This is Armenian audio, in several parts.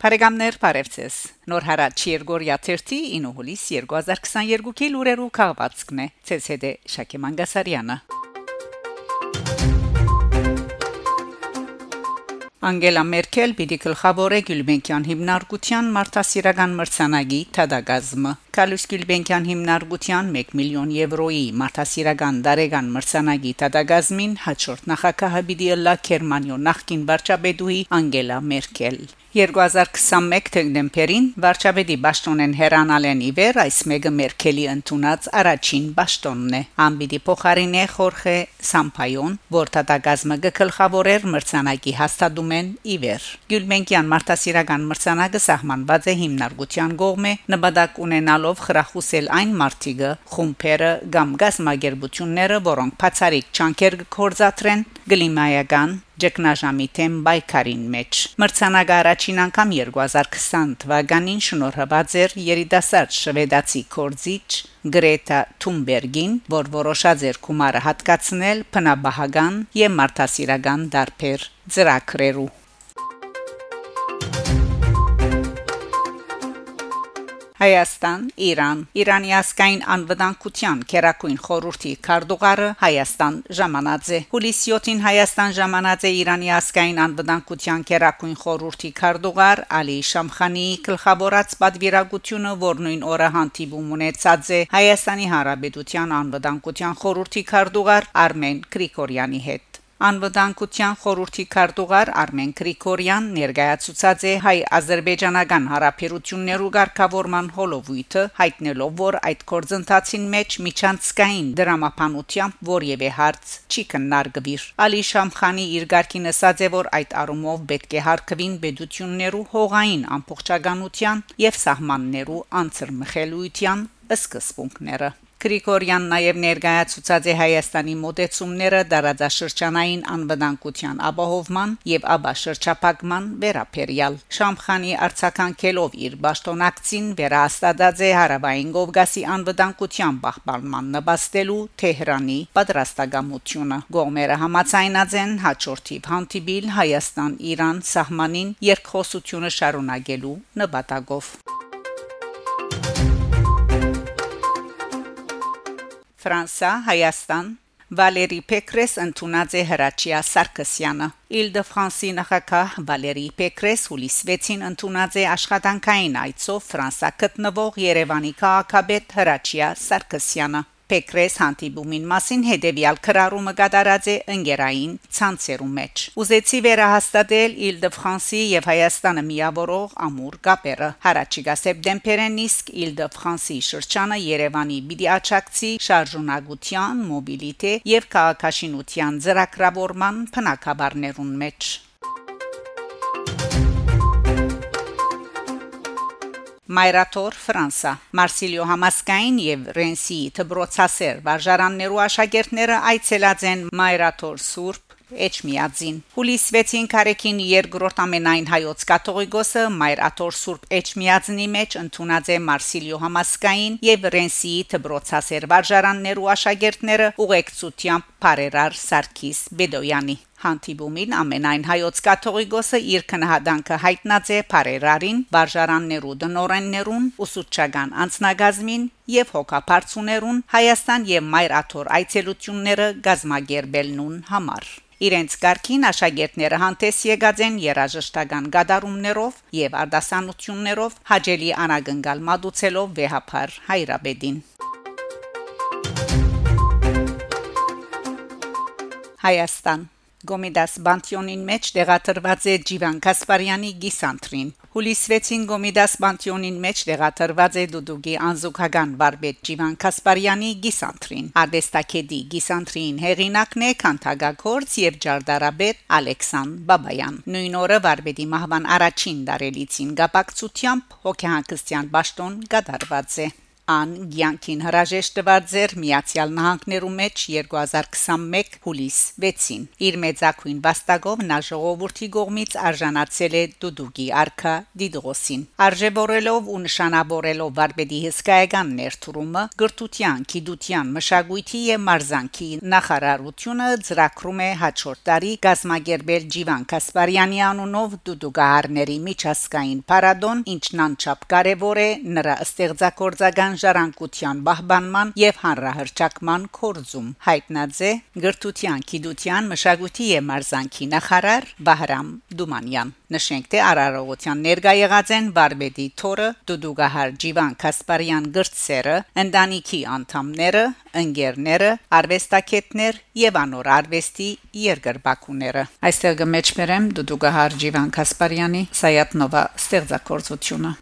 Փարեգամներ Փարեվցես Նոր հարաճ Երգորիա 30 9 հուլիս 2022-ի լուրերու քաղվածքն է ՑՍԴ Շակե Մանգասարյանը Անգելա Մերկել պիտի գլխավորե Գյուլբենկյան հիմնարկության մարտահրավերական մրցանակի թադագազմը Կալուս Գյուլբենկյան հիմնարկության 1 միլիոն եվրոյի մարտահրավերական դարեգան մրցանակի թադագազմին հաջորդ նախագահը պիտի լա Գերմանիո նախկին վարչապետուհի Անգելա Մերկել 2021 դեկտեմբերին վարչապետի Բաշտոնեն հերանալեն իվեր այս մեգը Մերկելի ընդունած առաջին Բաշտոնն է ամբիդի փոխարինե Խորխե Սամփայոն որ տատագազմը գլխավորեր մրցանակի հաստատում են իվեր Գյուլմենկյան մարտահրավերական մրցանակը սահմանված է հիմնարկության կողմէ նպատակ ունենալով խրախուսել այն մարտիկը խումբերը կամ գազմագերբությունները որոնք բացարիք չանկեր կորզատրեն գլիմայական ճգնաժամի թեմ բայկարին մեջ մրցանակը առաջին անգամ 2020 թվականին շնորհված էր երիտասարդ շվեդացի կորզիչ Գրետա Թումբերգին, որ որոշած էր գումարը հատկացնել փնաբահական եւ մարդասիրական դարբեր ծրագրերու Հայաստան, Իրան, Իրանի ասկային անվտանգության քերակույն խորհրդի քարտուղարը Հայաստան ժամանածե հուլիս 7-ին Հայաստան ժամանածե Իրանի ասկային անվտանգության քերակույն խորհրդի քարտուղար Ալի Շամխանի գլխավորած պատվիրակությունը, որ նույն օրը հանդիպում ունեցած է Հայաստանի Հանրապետության անվտանգության խորհրդի քարտուղար Արմեն Գրիգորյանի հետ Անվտանգության խորհրդի քարտուղար Արմեն Գրիգորյան ներկայացուցած է հայ-ադրբեջանական հարաբերություններու ղեկավարման հոլովույթը հայտնելով որ այդ կորձընթացին մեջ միջանցքային դրամապանությամբ որևէ հարց չի քննարկվիր Ալի Շամխանի իր ղարքին ասաց է որ այդ առումով պետք է հարկվին բեդություններու հողային ամբողջականության եւ սահմաններու անցրմխելույթյան սկզբունքները Գրիգորյան նաև ներկայացուցած է Հայաստանի մոտեցումները դարաձաշրջանային անվտանգության ապահովման եւ աբաշրջապակման վերապերյալ։ Շամխանի արցականքելով իր ճշտոնակցին վերահաստատած է Հարավային Կովկասի անվտանգության պահպանման նպաստելու Թեհրանի պատրաստակամությունը։ Գողմերը համաձայնած են հաջորդիվ հանդիպիլ Հայաստան-Իրան սահմանին երկխոսությունը շարունակելու նպատակով։ Ֆրանսա, Հայաստան Վալերի Պեկրես ընդունած է Հրաչիա Սարգսյանը Իլ-դե-Ֆրանսի նախագահ Վալերի Պեկրես հուլիս 6-ին ընդունած է աշխատանքային այցով Ֆրանսա գտնվող Երևանի քաղաքապետ Հրաչիա Սարգսյանը Պեկրես հանդիպումին մասին հետևյալ քրարումը կատարած է ընկերային ցանցերում մեջ։ Ուզեցի վերահաստատել Իլ-դե-Ֆրանսի եւ Հայաստանը միավորող ամուր կապերը։ Հարաճիգա սեպտեմբերին իսկ Իլ-դե-Ֆրանսի շրջանը Երևանի բիդի աճակցի շարժունակության, մոբիլիտե եւ քաղաքաշինության ծրագրավորման փնակաբարներուն մեջ։ Մայրաթոր Ֆրանսա Մարսիլիո համասկային եւ Ռենսի դբրոցասեր վարժարաններու աշակերտները այցելած են Մայրաթոր Սուրբ Էջմիածին Հուլիս 6-ին Կարեկին երկրորդ ամենայն հայոց կաթողիկոսը Մայր Աթոր Սուրբ Էջմիածնի մեջ ընդունած է Մարսիլիո համասկային եւ Ռենսի դբրոցասեր վարժարաններու աշակերտները ուղեկցությամբ Փարերար Սարգիս Բեդոյանի Հանդիպումին ամենայն հայոց կաթողիկոսը իր քնահանդանքը հայտնած է Փարերարին, Բարժարաններու դնորեններուն, ուսուցչական անձնագազմին եւ հոգապարծուներուն Հայաստան եւ Մայր Աթոր այցելությունները գազմագերբելնուն համար Իրենց ղարքին աշակերտները հանդես եկած են երաժշտական գդարումներով եւ արտասանություններով հաջելի անագնգալ մատուցելով վեհապար հայրաբեդին Հայաստան Գոմիդաս Բանտյոնին մեջ տեղադրված է Ջիվան Կասպարյանի գիսանտրին։ Հուլիս 6-ին Գոմիդաս Բանտյոնին մեջ տեղադրված է Դուդուգի անզուգական բարբետ Ջիվան Կասպարյանի գիսանտրին։ Ադեստակեդի գիսանտրին հեղինակն է Քանթագագործ եւ Ջարդարաբեդ Ալեքսան Բաբայան։ Նույն օրը բարբետի մահվան առաջին դարելիցին գապակցությամբ հոգեհանգստյան ճաշտոն կատարված է։ ան ցանկին հրաժեշտ տվարձեր Միացյալ Նահանգներու մեջ 2021 հուլիս 6-ին իր մեծակույն վաստակով նա ժողովրդի կողմից արժանացել է դուդուկի արքա դիդրոսին արժեվորելով ու նշանավորելով վարպետի հսկայական ներդրումը գրթության, գիտության, մշակույթի եւ մարզանքի նախարարությունը ծրագրում է հաջորդ տարի գազմագերբել Ջիվան Կասպարյանի անունով դուդուկահարների միջազգային պարադոն ինչն անչափ կարևոր է նրա ստեղծագործական ժառանգության բահբանման եւ հանրահրճակման կորձում հայտնաձե գրթության, գիտության, մշակույթի եւ մարզանքի նախարար Բահրամ Դումանյան նշենք թե արարողության ներկա եղած են Բարբեդի Թորը Դուդուգահար Ջիվան Կասպարյան գրծերը ընտանիքի անդամները ընկերները արվեստագետներ եւ անոր արվեստի երկրբակուները այստեղ գմեջբերեմ Դուդուգահար Ջիվան Կասպարյանի Սայատնովա ստեղծագործությունը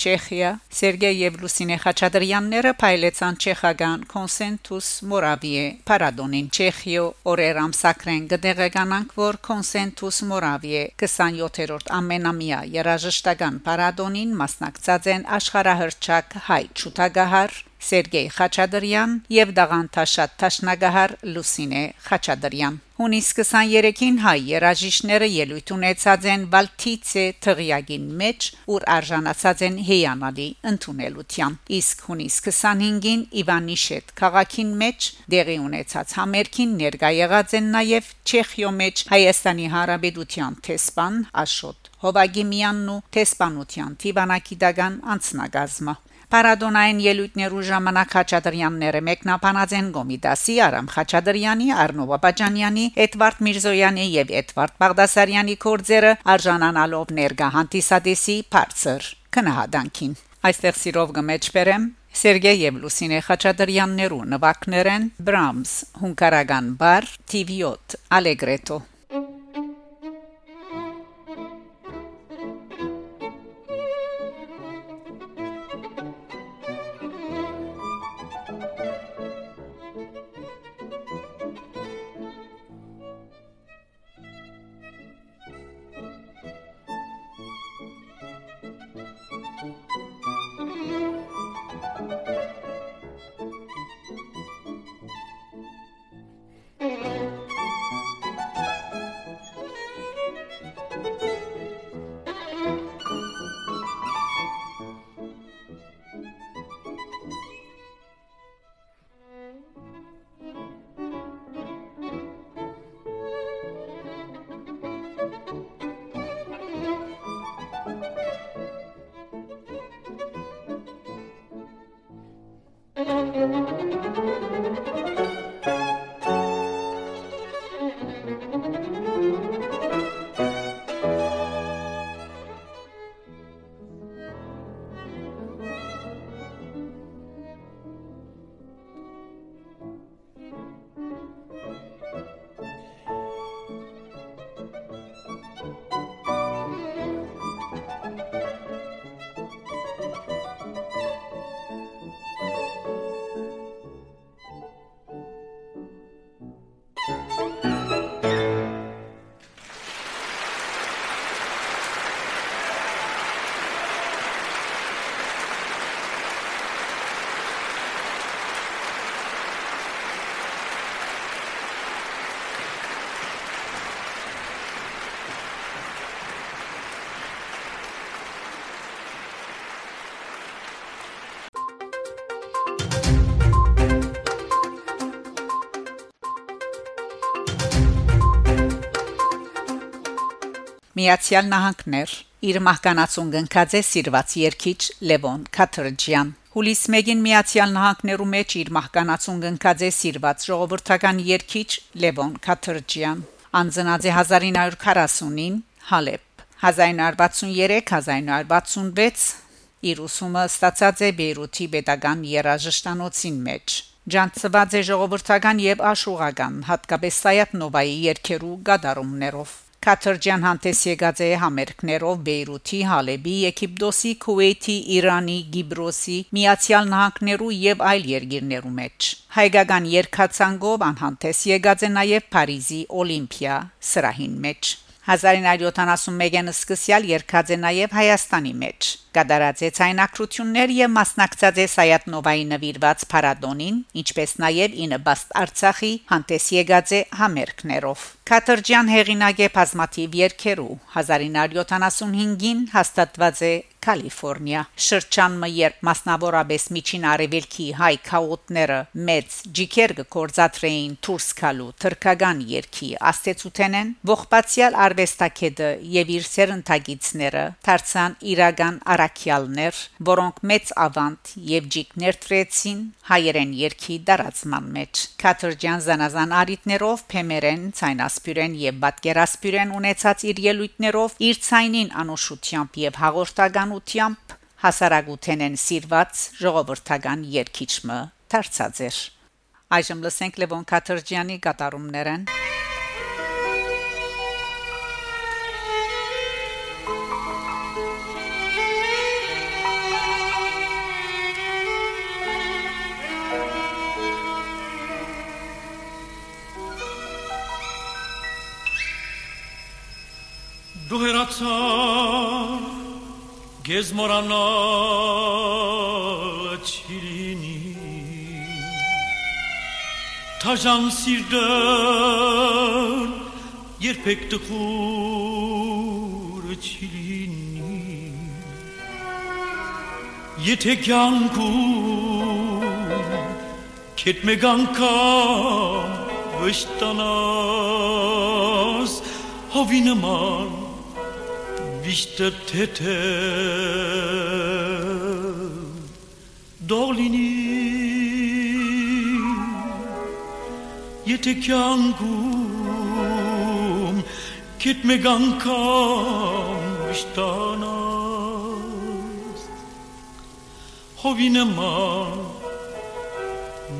Չեխիա Սերգեյ եւ Լուսինե Խաչատրյանները փայլեցան չեխական Կոնսենտուս Մորավիե Պարադոնին Չեխիո օրեր ամսակրեն գդեղեկանանք որ Կոնսենտուս Մորավիե 27-րդ ամենամյա երաժշտական Պարադոնին մասնակցած են աշխարհահռչակ հայ ճուտագահար Սերգեյ Խաչատրյան եւ Դաղանթաշատ Տաշնագահար Լուսինե Խաչատրյան Հունիս 23-ին հայ երաժիշտները ելույթ ունեցած են Բալթիցե թղիագին մեջ, ուր արժանացած են հեյանալի ընդունելության։ Իսկ հունիս 25-ին Իվանիշետ քաղաքին մեջ դեղի ունեցած համերգին ներկա եղած են նաև Չեխիո մեջ Հայաստանի Հանրապետության տեսփան Աշոտ Հովագիմյանն ու տեսփանության Տիվանակիդական անցնագազմը Պարադոնային ելույթներու ժամանակ Խաչատրյանները մեկնաբանած են Գոմիդասի, Արամ Խաչատրյանի, Արնո Բաբաջանյանի, Էդվարդ Միրզոյանի եւ Էդվարդ Բաղդասարյանի կորձերը արժանանալով ներգա հանդիսադեսի բարձր քնահանդանքին։ Այստեղ սիրով գմեջբերեմ Սերգեյ եւ Լուսինե Խաչատրյաններու նվակներեն Brahms հունկարական բար TV8 Allegretto Միացյալ Նահանգներ իր մահկանացուն գնքած է սիրված երկիչ Լևոն Քաթրջյան Հուլիս 1-ին Միացյալ Նահանգներու մեջ իր մահկանացուն գնքած է սիրված ժողովրդական երկիչ Լևոն Քաթրջյան անձնած է 1940-ին Հալեբ 1963-1966 իր ուսումը ստացած է Բեյրութի Պետական Երաժշտանոցին մեջ Ջանցված է ժողովրդական եւ աշուղական հատկապես Սայաթ Նովայի երկերու գդարումներով Քաթրջյան հանդես եկած է համերգներով Բեյրութի, Հալեբի, Եգիպտոսի, Քուվեյթի, Իրանի, Գիբրոսի, Միացյալ Նահանգներու եւ այլ երկիրներու մեջ։ Հայկական երկացանգով անհանդես եկած է նաեւ Փարիզի Օլիմպիա սրահին մեջ։ 1971-ին սկսյալ երկած է նաև Հայաստանի մեջ։ Կդարած է ցայնակրություններ եւ մասնակցած է Սայատնովայի նվիրված փարադոնին, ինչպես նաև ինը բաստ Արցախի հանդես եկած է համերգներով։ Կաթրջյան հեղինակ է բազմաթիվ երկերու 1975-ին հաստատված է Կալիֆոռնիա շրջանը երբ մասնավորապես միջին արևելքի հայ քաոտները մեծ ջիկեր կորզատրեին Թուրսկալու թրկական երկի աստեցութենեն ողբացյալ արվեստակեդը եւ իր սերընթագիցները դարձան իրական արաքյալներ որոնք մեծ ավանդ եւ ջիկներ տրեցին հայերեն երկի դարածման մեջ Կաթրջյան զանազան արիտներով փեմերեն ցայնասպյուրեն եւ բատկերասպյուրեն ունեցած իր ելույթներով իր ցայնին անոշությամբ եւ հաղորդական իշխանությամբ հասարակութենեն սիրված ժողովրդական երկիչը դարձած էր այժմ լսենք Լևոն Քաթրջյանի կատարումներն che smorano cirini tajan sirden yer pek tıkur çilini. Yetek yanku ketme ganka vıştanas havine man նման վիշտը թեթե դոլինի եթե կյանքում քետ մեկ անգամ վշտանաս հովի նման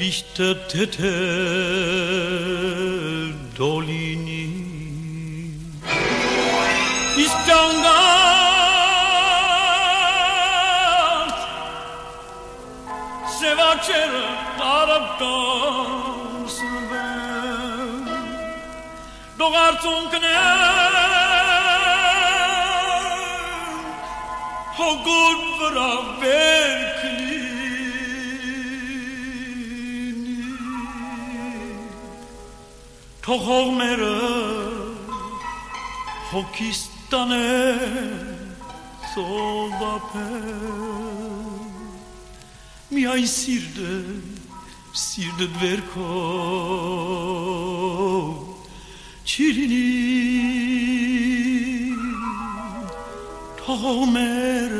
վիշտը candan Sevakir Arap'tan ben. Doğartun knem Hukuk beraber klini Tohok Hokist tane solda pel miaj sirde sirde dverko Çirini Tomer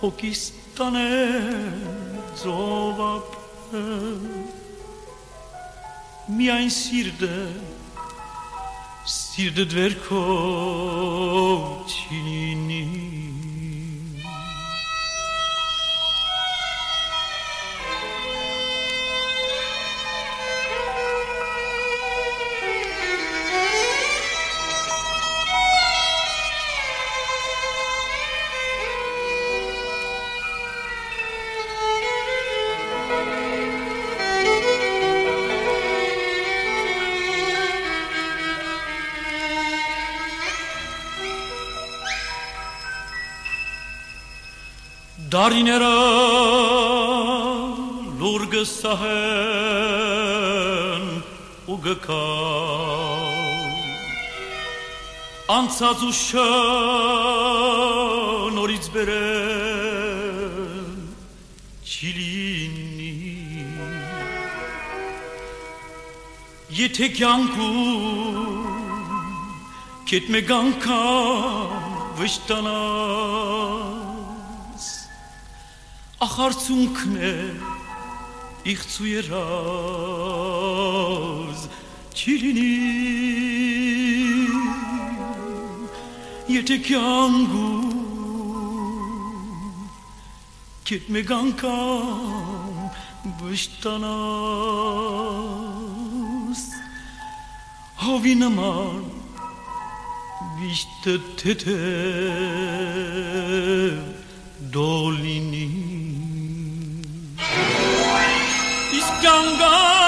Hokistane Zova Miaj sirde սիրդը դվերքով չինի Դարիները լուր գսահեն ու գկա անցած ու շնորից բերեն չիլինի եթե կյանքում կետ մեկ անգամ վշտանաս ախարցունքն է իղծու երազ չիլինի եթե կյանքում կետ մեկ անգամ վշտանաս հովի նման վիշտը թեթե դոլինի گنگار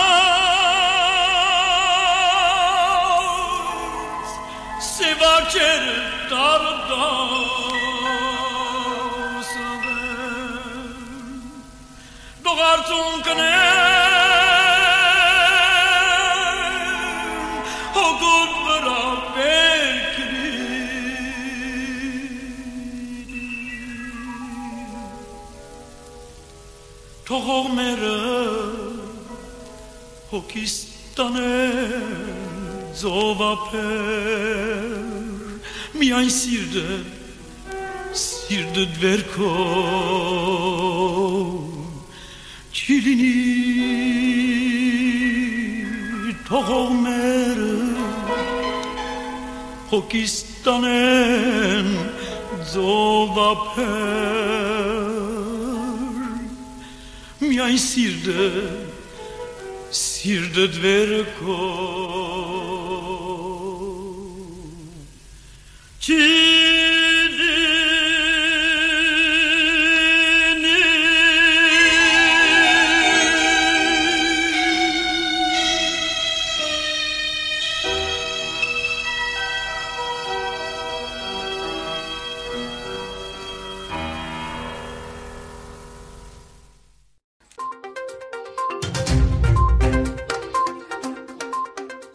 سوا کردار داسم دوغارتون کنه Tohum erer Pakistanez au vapeur mi-ai sirde sirde dverko. Çilini tohomer Pakistanen zovapör mi-ai sirde Sirde dverko Çiğ